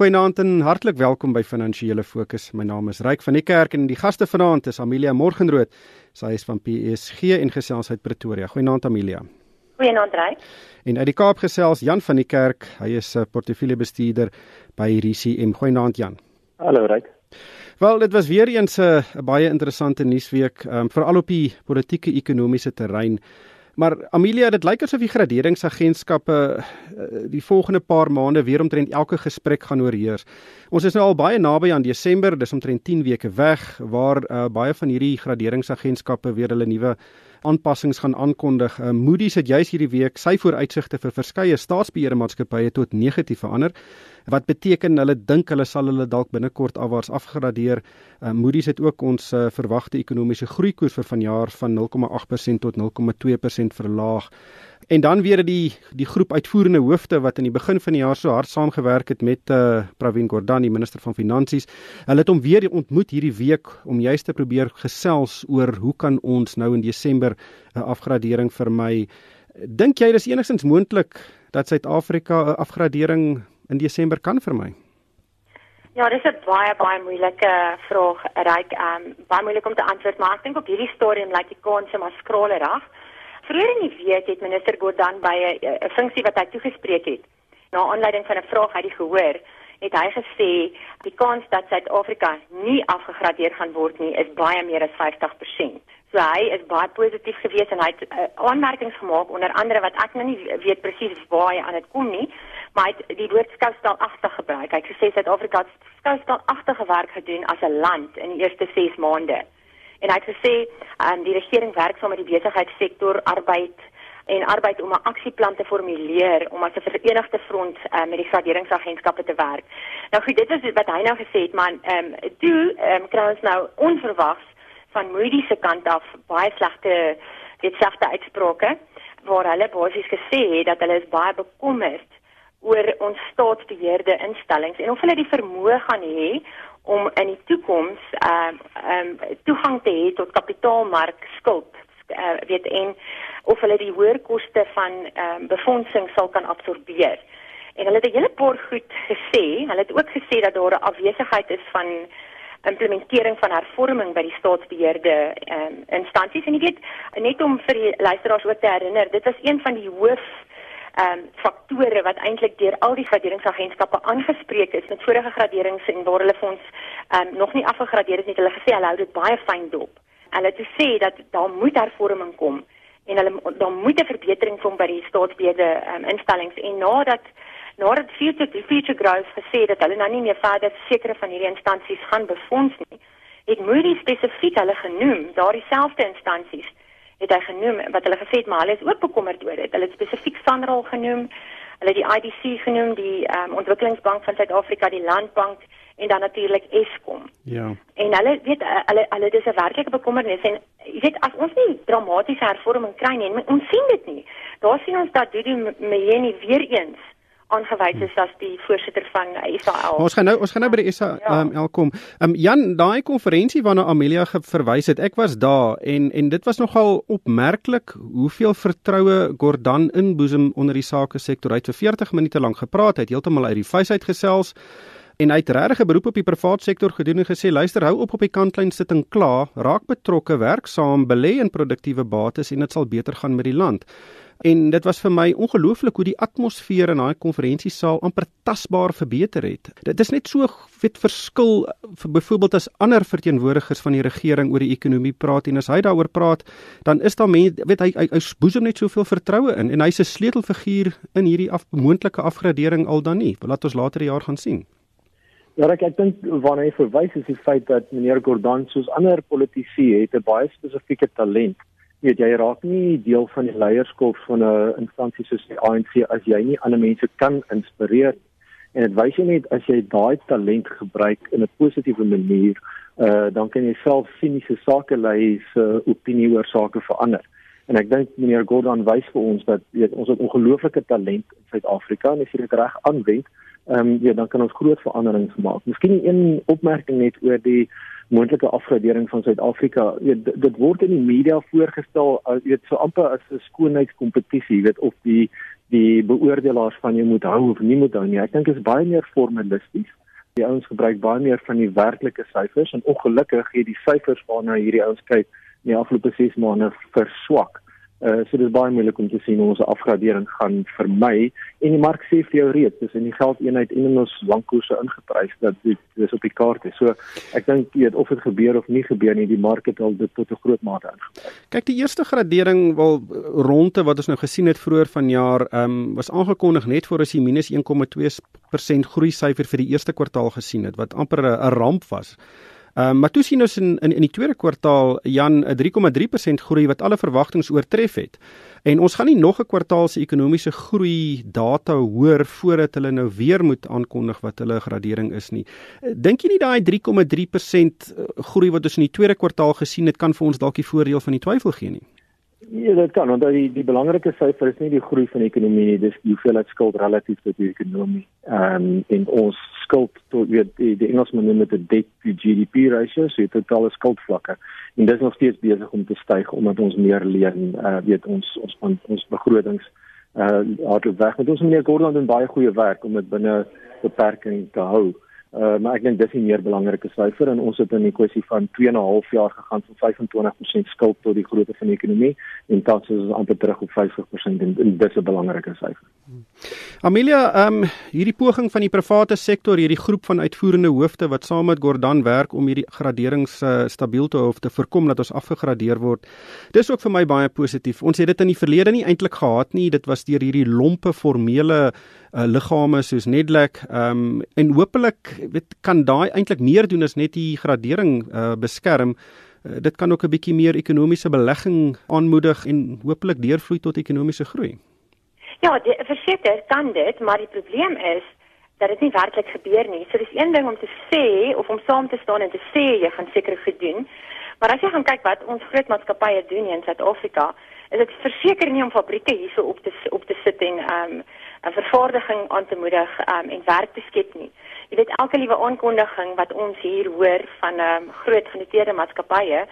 Goeienaand en hartlik welkom by Finansiële Fokus. My naam is Ryk van die Kerk en die gaste vanaand is Amelia Morgenrood. Sy is van PSG en gesels uit Pretoria. Goeienaand Amelia. Goeienaand Ryk. En uit die Kaap gesels Jan van die Kerk. Hy is 'n portefeuljebestuurder by RCM. Goeienaand Jan. Hallo Ryk. Wel, dit was weer eens 'n baie interessante nuusweek, um, veral op die politieke ekonomiese terrein. Maar Amelia, dit lyk asof die graderingsagentskappe uh, die volgende paar maande weer omtrent elke gesprek gaan oorheers. Ons is nou al baie naby aan Desember, dis omtrent 10 weke weg waar uh, baie van hierdie graderingsagentskappe weer hulle nuwe aanpassings gaan aankondig. Uh, Moody's het juis hierdie week sy vooruitsigte vir verskeie staatsbeheerde maatskappye tot negatief verander. Wat beteken hulle dink hulle sal hulle dalk binnekort afwaarts afgradeer. Uh, Moody's het ook ons uh, verwagte ekonomiese groeikoers vir vanjaar van 0,8% tot 0,2% verlaag. En dan weer die die groep uitvoerende hoofde wat in die begin van die jaar so hard saamgewerk het met uh, Pravin Gordhan, die minister van finansies. Hulle het hom weer ontmoet hierdie week om juist te probeer gesels oor hoe kan ons nou in Desember 'n uh, afgradering vermy. Dink jy dis enigstens moontlik dat Suid-Afrika 'n uh, afgradering in Desember kan vermy? Ja, dis 'n baie baie moeilike vraag, Ryk. Ehm um, baie moeilik om te antwoord, maar ek dink op hierdie stadium lyk die kanse maar skralerig. Vroeger in die week het minister Gordhan by 'n funksie wat hy toegespreek het, na aanleiding van 'n vraag uit die gehoor, het hy gesê die kans dat Suid-Afrika nie afgegradeer gaan word nie is baie meer as 50%. So hy is baie positief geweest en hy het uh, aanmerkings gemaak onder andere wat ek nou nie weet presies waar hy aan dit kom nie, maar hy het die woord skoustelagtig gebruik. Hy het gesê Suid-Afrika het skoustelagtige werk gedoen as 'n land in die eerste 6 maande. En hy het gesê um, die regering werk saam met die besigheidssektor, arbeid en arbeid om 'n aksieplan te formuleer om as 'n verenigde front um, met die graderingsagentskappe te werk. Nou goed, dit is wat hy nou gesê het, maar ehm um, toe ehm um, kry ons nou onverwags van Moody's se kant af baie slegte dit sagte uitsprake waar hulle basies gesê het dat hulle is baie bekommerd oor ons staatsbeheerde instellings en of hulle die vermoë gaan hê om in die toekoms ehm uh, ehm um, toegang te hê tot kapitaalmark skuld uh, weet en of hulle die hoër koste van ehm um, befondsing sal kan absorbeer. En hulle het 'n hele paar goed gesê. Hulle het ook gesê dat daar 'n afwesigheid is van implementering van hervorming by die staatsbeheerde ehm um, instansies en jy weet net om vir die luisteraars ook te herinner, dit was een van die hoof ehm um, faktore wat eintlik deur al die graderingsagentskappe aangespreek is met vorige graderings en waar hulle fonds ehm um, nog nie afgegradeer het nie. Hulle gesê hulle hou dit baie fyn dop. Hulle het gesê dat daar moet hervorming kom en hulle daar moet 'n verbetering kom by die staatsbeheerde um, instellings en nadat nadat future future growth gesê dat hulle nou nie meer verder sekere van hierdie instansies gaan befonds nie, het Moody's spesifiek hulle genoem, daardie selfde instansies het hy genoem wat hulle gesê het maar hulle is ook bekommerd oor dit. Hulle het spesifiek Sanral genoem, hulle die IDC genoem, die um, Ontwikkelingsbank van Suid-Afrika, die Landbank en dan natuurlik Eskom. Ja. En hulle weet hulle hulle dis 'n werklike bekommernis en jy weet as ons nie dramatiese hervorming kry nie, ons sien dit nie. Daar sien ons dat Dudu Mjeni weer eens aangewys is as die voorsitter van SAL. Ons gaan nou ons gaan nou by die SAL ja. um, kom. Um, Jan, daai konferensie waarna Amelia verwys het, ek was daar en en dit was nogal opmerklik hoeveel vertroue Gordhan inboesem onder die sake sektor. Hy het vir 40 minute lank gepraat, hy het heeltemal uit die vuis uit gesels en hy het regtig 'n beroep op die privaat sektor gedoen en gesê luister hou op op die kantlyn sit en kla, raak betrokke, werk saam, belê in produktiewe bates en dit sal beter gaan met die land. En dit was vir my ongelooflik hoe die atmosfeer in daai konferensiesaal amper tasbaar verbeter het. Dit is net so weet verskil vir byvoorbeeld as ander verteenwoordigers van die regering oor die ekonomie praat en as hy daaroor praat, dan is daar mense weet hy hy, hy boesem net soveel vertroue in en hy's 'n sleutelfiguur in hierdie af, moontlike afgradering al dan nie. Laat ons later die jaar gaan sien. Ja, ek ek dink waarna hy verwys is die feit dat meneer Gordhan soos ander politici het 'n baie spesifieke talent weet jy raak nie deel van die leierskap van 'n instansie soos die ANC as jy nie ander mense kan inspireer en dit wys jy net as jy daai talent gebruik in 'n positiewe manier uh dan kan jy self siniese sake lei se uh, opinie oor sake verander. En ek dink meneer Gordon wys vir ons dat weet ons het ongelooflike talent in Suid-Afrika en as jy dit reg aanwend ehm um, ja dan kan ons groot veranderings maak miskien een opmerking net oor die moontlike afgradering van Suid-Afrika. Dit, dit word in die media voorgestel as weet so amper as 'n skoonheidskompetisie, weet of die die beoordelaars van jou moet hou of nie moet hou nie. Ek dink dit is baie meer formalisties. Die ouens gebruik baie meer van die werklike syfers en ongelukkig het die syfers waarna hierdie ouens kyk in die afgelope 6 maande verswak. Uh so dit is baie moeilik om te sien hoe ons afgradering gaan vermy en die mark sê vir jou reeds dis in die geldeenheid en in ons bankkoerse ingeprys dat dit dis op die kaart is. So ek dink weet of dit gebeur of nie gebeur nie, die mark het al dit tot 'n groot mate ingeprys. Kyk die eerste gradering wel ronde wat ons nou gesien het vroeër vanjaar, ehm um, was aangekondig net voor as die minus 1,2% groei syfer vir die eerste kwartaal gesien het wat amper 'n ramp was. Ehm uh, maar toe sien ons in in in die tweede kwartaal Jan 'n 3,3% groei wat alle verwagtinge oortref het. En ons gaan nie nog 'n kwartaal se ekonomiese groei data hoor voordat hulle nou weer moet aankondig wat hulle gradering is nie. Dink jy nie daai 3,3% groei wat ons in die tweede kwartaal gesien het kan vir ons dalk die voordeel van die twyfel gee nie? Ja, dit kan, want die die belangrike syfer is nie die groei van die ekonomie nie, dis die hoeveelheid skuld relatief tot die ekonomie. Ehm um, en ons skuld tot weet die, die Engelsman noem dit debt to GDP ratio, so dit totale skuldvlakke. En dit is nog steeds besig om te styg omdat ons meer leen, uh, weet ons ons van ons begrotings uh hardloop weg. Met ons meneer Gordon doen baie goeie werk om dit binne beperking te hou. Uh, maar ek dink dis 'n meer belangrike syfer en ons het in die kwessie van 2 en 'n half jaar gegaan van 25% skuld tot die grootte van die ekonomie en tans is ons amper terug op 50% en, en dis 'n belangrike syfer. Amelia, ehm um, hierdie poging van die private sektor, hierdie groep van uitvoerende hoofde wat saam met Gordon werk om hierdie graderings uh, stabiel te hou of te voorkom dat ons afgegradeer word. Dis ook vir my baie positief. Ons het dit in die verlede nie eintlik gehad nie. Dit was deur hierdie lompe formele uh, liggame soos Nedlac ehm um, en hopelik weet kan daai eintlik meer doen as net die gradering uh, beskerm. Uh, dit kan ook 'n bietjie meer ekonomiese belegging aanmoedig en hopelik deurvloei tot ekonomiese groei. Ja, verseker kan dit, maar die probleem is dat dit nie werklik gebeur nie. So dis een ding om te sê of om saam te staan en te sê jy gaan seker gedoen. Maar as jy gaan kyk wat ons groot maatskappye doen in Suid-Afrika, is dit verseker nie om fabrieke hierso op te op te sit en ehm um, 'n vervaardiging aan te moedig um, en werk te skep nie. Jy weet elke liewe aankondiging wat ons hier hoor van ehm um, groot genoteerde maatskappye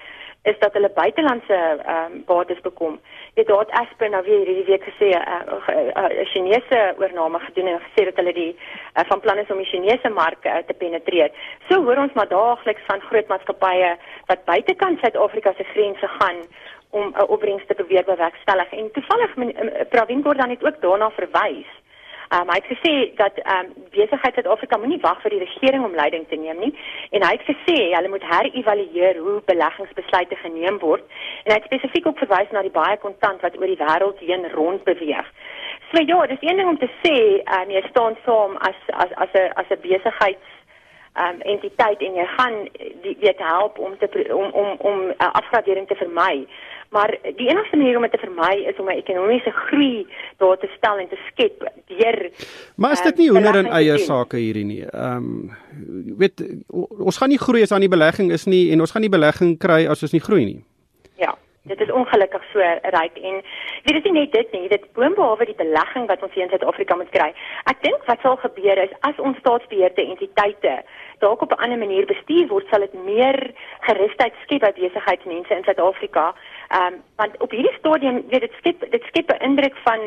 is dat hulle buitelandse ehm um, bates bekom. Jy weet daar Aspen nou weer hierdie week gesê 'n uh, uh, uh, Chinese oorname gedoen en gesê dat hulle die uh, van plan is om die Chinese mark uh, te penetreer. So hoor ons maar daagliks van groot maatskappye wat buitekant Suid-Afrika se grense gaan om 'n uh, opbrengs te probeer bewerkstellig. En toevallig uh, Pravin Gordhan het ook daarna verwys Um, hy het gesê dat ehm um, besigheid Suid-Afrika moenie wag vir die regering om leiding te neem nie en hy het gesê hulle moet herëvalueer hoe beleggingsbesluite geneem word en hy het spesifiek ook verwys na die baie kontant wat oor die wêreld heen rond beweeg. So ja, dis een ding om te sê ehm um, jy staan saam as as as 'n as 'n besigheids um entiteit en jy gaan die weet help om te om om om 'n uh, afgradering te vermy. Maar die enigste manier om dit te vermy is om 'n ekonomiese groei daar te stel en te skep deur Maar is dit nie um, hoender en eie sake hierdie nie? Ehm um, weet ons gaan nie groei as daar nie belegging is nie en ons gaan nie belegging kry as ons nie groei nie. Ja. Dit is ongelukkig so ryk en weet dit nie net dit nie, dit boonbehalwe die belegging wat ons hier in Suid-Afrika moet kry. Ek dink wat sal gebeur is as ons staatsbeheerde entiteite dalk op 'n ander manier bestuur word, sal dit meer gerusheid skep by besigheidsmense in Suid-Afrika. Ehm um, want op hierdie stadium weet dit skep dit skep 'n indruk van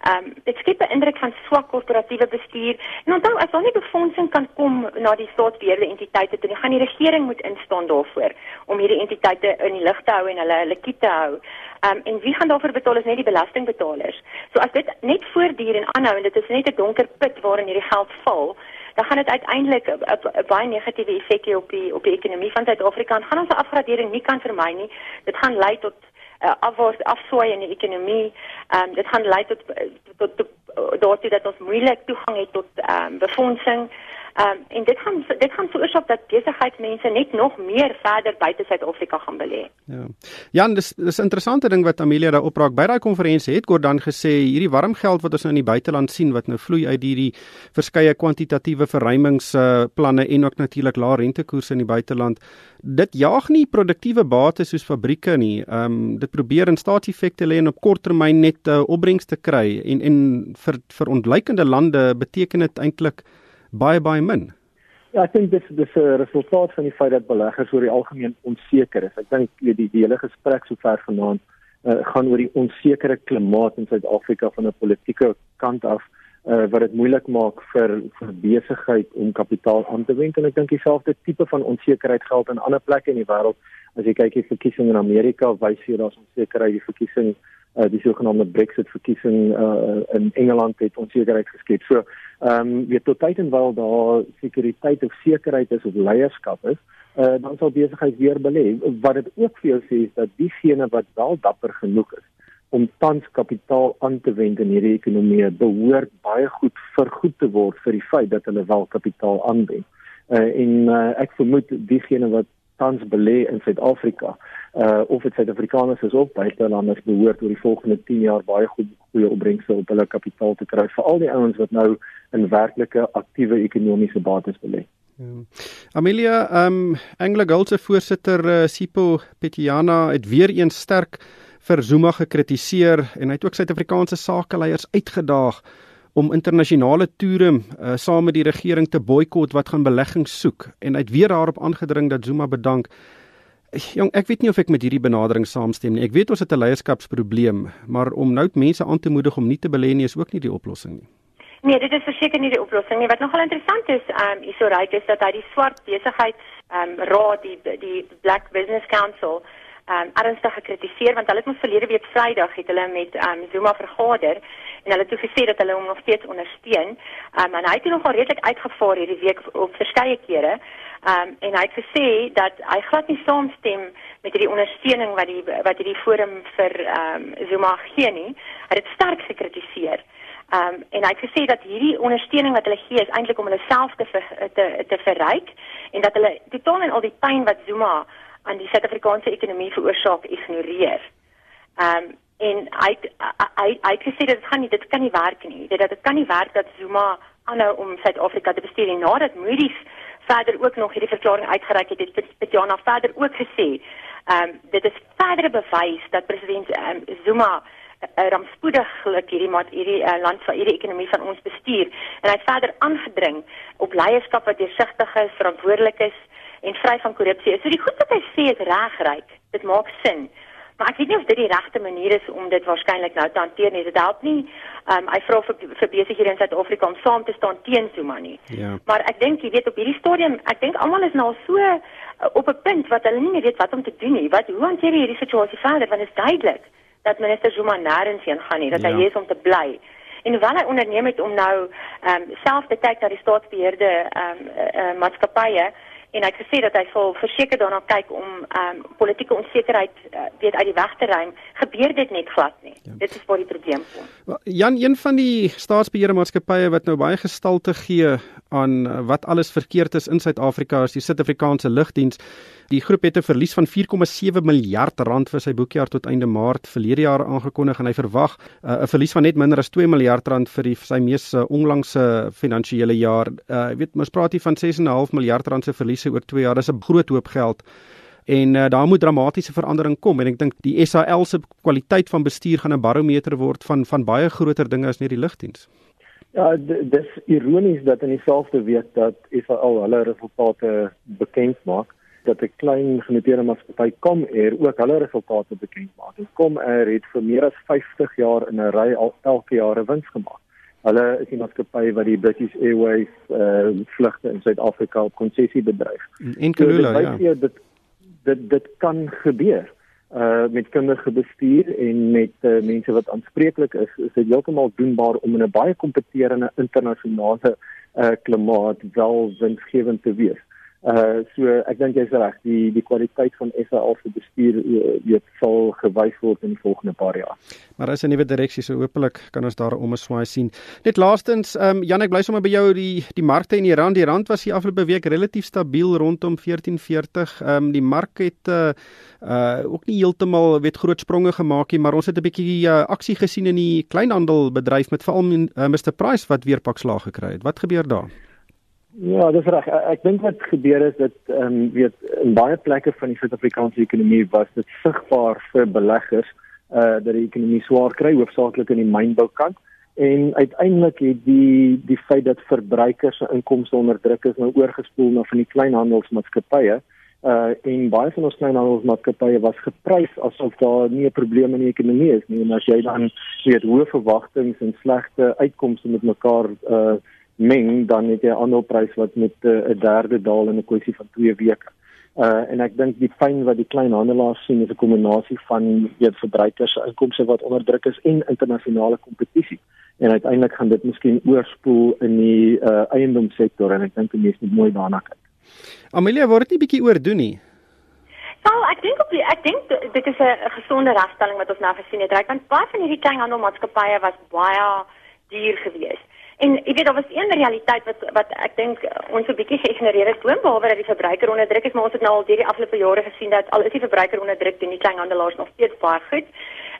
ehm um, dit skep 'n indruk van swak korporatiewe bestuur. En onthou as daar nie befondsing kan kom na die staatsbeheerde entiteite toe nie, gaan die regering moet instaan daarvoor om hierdie entiteite in die lig te hou en hulle hulle kiet te hou. Ehm um, en wie gaan daarvoor betaal is net die belastingbetalers. So as dit net voortduur en aanhou en dit is net 'n donker put waarin hierdie geld val, dan gaan dit uiteindelik 'n baie negatiewe effek hê op die op die ekonomie van Suid-Afrika. Gaan ons 'n afgradering nie kan vermy nie. Dit gaan lei tot uh, afwaarts afswaai in die ekonomie. Ehm um, dit gaan lei tot tot, tot, tot daartoe dat ons moeilik toegang het tot ehm um, befondsing. Ehm um, en dit gaan dit gaan veroorsaak dat besigheidsmense net nog meer verder buite Suid-Afrika gaan belê. Ja. Jan, dis dis 'n interessante ding wat Amelia daar opraak. By daai konferensie het Gordon gesê hierdie warm geld wat ons nou in die buiteland sien wat nou vloei uit hierdie verskeie kwantitatiewe verruimingsplanne uh, en ook natuurlik lae rentekoerse in die buiteland, dit jaag nie produktiewe bates soos fabrieke nie. Ehm um, dit probeer in staatseffekte lê en op kort termyn net uh, opbrengs te kry en en vir vir ontleikende lande beteken dit eintlik baie baie min. Ja, ek dink dis dis 'n resultaat van die feit dat beleggers oor die algemeen onseker is. Ek dink die die hele gesprek sover vanaand uh, gaan oor die onsekere klimaat in Suid-Afrika van 'n politieke kant af uh, wat dit moeilik maak vir vir besigheid om kapitaal aan te wend en ek dink dieselfde tipe van onsekerheid geld in ander plekke in die wêreld as jy kyk die verkiesing in Amerika wys jy daar's onsekerheid die verkiesing uh, die sogenaamde Brexit verkiesing uh, in Engeland het onsekerheid geskep so ehm um, weet tot tyd en wyl daar sekuriteit of sekerheid is of leierskap is uh, dan sal besigheid weer belê. Wat dit ook vir jou sê is dat diegene wat wel dapper genoeg is om tans kapitaal aan te wend in hierdie ekonomie behoort baie goed vergoed te word vir die feit dat hulle wel kapitaal aanwend. Uh, en uh, ek vermoed diegene wat tans belê in Suid-Afrika uh of dit Suid-Afrikaners is of buitelanders behoort oor die volgende 10 jaar baie goed goeie opbrengste op hulle kapitaal te kry vir al die ouens wat nou in werklike aktiewe ekonomiese bates belê. Ja. Amelia, ehm um, Anglo Gold se voorsitter uh, Sipho Petiana het weer eens sterk vir Zuma gekritiseer en hy het ook Suid-Afrikaanse sakeleiers uitgedaag om internasionale toere uh, saam met die regering te boikot wat gaan beleggings soek en hy het weer daarop aangedring dat Zuma bedank. Jong, ek weet nie of ek met hierdie benadering saamstem nie. Ek weet ons het 'n leierskapsprobleem, maar om nou mense aan te moedig om nie te belê nie is ook nie die oplossing nie. Nee, dit is verseker nie die oplossing nie. Wat nogal interessant is, ehm um, hierso ryk is dat hy die swart besigheids ehm um, raad, die die Black Business Council ehm um, ernstig gekritiseer want hulle het mos verlede week Vrydag het hulle met ehm um, Zuma vergader en hulle toe gesê dat hulle hom nog steeds ondersteun. Ehm um, en hy het nogal redelik uitgevaar hierdie week op verskeie kere. Ehm um, en hy het gesê dat hy glad nie saamstem met hierdie ondersteuning wat die wat hierdie forum vir ehm um, Zuma gee nie. Hy het dit sterk gekritiseer. Ehm um, en hy het gesê dat hierdie ondersteuning wat hulle gee is eintlik om hulle self te ver, te te verryk en dat hulle totaal en al die pyn wat Zuma aan die Suid-Afrikaanse ekonomie veroorsaak ignoreer. Ehm um, en hy hy hy het gesê dit gaan nie dit kan nie werk nie. Dit dat dit kan nie werk dat Zuma aanhou om Suid-Afrika te bestuur en nadat Moody's verder ook nog hierdie verklaring uitgereik het, het Petiana verder ook gesê, ehm um, dit is verdere bewys dat president um, Zuma uh, rampspoediglik hierdie mat hierdie uh, land van hierdie ekonomie van ons bestuur en hy het verder aangedring op leierskap wat deursigtig is, verantwoordelik is en vry van korrupsie. So die goed wat hy sê is regryk. Dit maak sin. Maar ek weet nie of dit die regte manier is om dit waarskynlik nou te hanteer nie. Dit help nie. Um, hy vra vir vir besighede in Suid-Afrika om saam te staan teen Zuma nie. Ja. Maar ek dink jy weet op hierdie stadium, ek dink almal is nou so uh, op 'n punt wat hulle nie meer weet wat om te doen nie. Wat hoe hanteer jy hierdie situasie verder want dit is duidelik dat minister Zuma nêrens heen gaan nie, dat ja. hy hier is om te bly. En hoewel hy onderneem het om nou ehm um, self te kyk na die staatsbeheerde ehm um, uh, uh, maatskappye en hy het gesê dat hy sal verseker daarna kyk om ehm um, politieke onsekerheid uh, weet uit die weg te ruim, gebeur dit net glad nie. Ja. Dit is waar die probleem kom. Jan, een van die staatsbeheerde maatskappye wat nou baie gestalte gee aan wat alles verkeerd is in Suid-Afrika is die Suid-Afrikaanse Lugdiens. Die groep het 'n verlies van 4,7 miljard rand vir sy boekjaar tot einde Maart verlede jaar aangekondig en hy verwag uh, 'n verlies van net minder as 2 miljard rand vir die, sy mees uh, onlangse finansiële jaar. Uh, jy weet, ons praat hier van 6,5 miljard rand se verliese oor 2 jaar. Dis 'n groot hoop geld. En uh, daar moet dramatiese verandering kom en ek dink die SAL se kwaliteit van bestuur gaan 'n barometer word van van baie groter dinge as net die lugdiens. Ja, dis ironies dat in dieselfde week dat SAL hulle resultate bekend maak, dat 'n klein genoteerde maatskappy kom er ook hulle resultate bekend maak. Kom er het vir meer as 50 jaar in 'n ry al elke jaar 'n wins gemaak. Hulle is die maatskappy wat die British Airways uh vlugte in Suid-Afrika op konsessie bedryf. En Kulula, so, ja. Hier, dit dit dit kan gebeur uh met kundige bestuur en met uh, mense wat aanspreeklik is is dit heeltemal doenbaar om in 'n baie kompeterende internasionale uh klimaat wel winsgewend te wees. Uh so ek dink jy's reg, die die kwaliteit van SAL se bestuur uh, weet sal gewys word in die volgende paar jaar. Maar as 'n nuwe direksie so hopelik kan ons daar om 'n swaai sien. Net laastens, ehm um, Jan ek bly sommer by jou die die markte in Iran. Die rand was die afgelope week relatief stabiel rondom 14.40. Ehm um, die mark het uh uh ook nie heeltemal weet groot spronge gemaak nie, maar ons het 'n bietjie uh, aksie gesien in die kleinhandelbedryf met veral uh, Mr Price wat weer pak slaag gekry het. Wat gebeur daar? Ja, dis reg. Ek dink wat gebeur is dat ehm um, weet in baie plekke van die Suid-Afrikaanse ekonomie was dit sigbaar vir beleggers uh dat die ekonomie swaar kry, hoofsaaklik in die mynboukant. En uiteindelik het die die feit dat verbruikers se inkomste onder druk is nou oorgespoel na van die kleinhandelsmaatskappye uh en baie van ons kleinhandelsmaatskappye was geprys asof daar nie 'n probleem in die ekonomie is nie en as jy dan weet hoë verwagtinge en slegte uitkomste met mekaar uh meng dan het jy 'n aandelprys wat met 'n uh, derde daal in 'n kwessie van 2 weke. Uh en ek dink die pyn wat die kleinhandelaars sien is 'n kombinasie van weet verbruikers se inkomste wat onder druk is en internasionale kompetisie en uiteindelik gaan dit miskien oorspoel in die uh eiendomssektor en ek dink die mense moet mooi daarna kyk. Amelia word dit nie bietjie oordoen nie. Nou, ek dink op die, ek dink dit is 'n gesonde regstelling wat ons nou gesien het. Ryk want baie van hierdie kleinhandelmaatskappye was baie duur geweest. En ek weet daar was een realiteit wat wat ek dink ons 'n bietjie geïgnoreer het, boonbehalwe dat die verbruiker onder druk is, maar ons het nou al hierdie afgelope jare gesien dat al is die verbruiker onder druk, die kleinhandelaars nog steeds baie goed.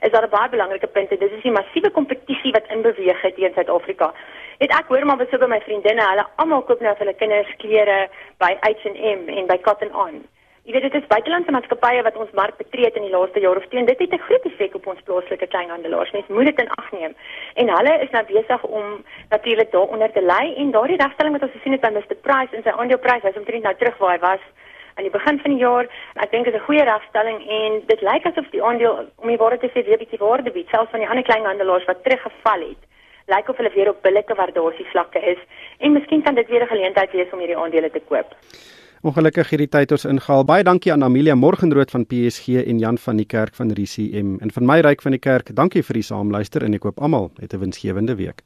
Is daar 'n baie belangrike punt en dit is die massiewe kompetisie wat in beweeg het teen Suid-Afrika. Net ek hoor maar besoek by my vriendinne, hulle almal koop nou vir hulle kinders klere by H&M en by Cotton On. Jy weet dit is buitelandse maatskappye wat ons mark betree het in die laaste jaar of twee en dit het 'n groot effek op ons plaaslike kleinhandelaars. Mens moet dit in ag neem. En hulle is nou besig om natuurlik daaronder te lê en daardie regstelling wat ons gesien het by Mr Price en sy aandeleprys, hy's omtrent nou terug waar hy was aan die begin van die jaar. Ek dink dit is 'n goeie regstelling en dit lyk asof die aandeel om die waarde te sê weer bietjie waarde bied, selfs van die ander kleinhandelaars wat teruggeval het. Lyk of hulle weer op billike waardasievlakke is en miskien kan dit weer 'n geleentheid wees om hierdie aandele te koop. Ongelukkig hierdie tyd ons ingehaal. Baie dankie aan Amelia Morgenrood van PSG en Jan van die Kerk van RCM en van my ryk van die kerk. Dankie vir die saamluister en ek hoop almal het 'n winsgewende week.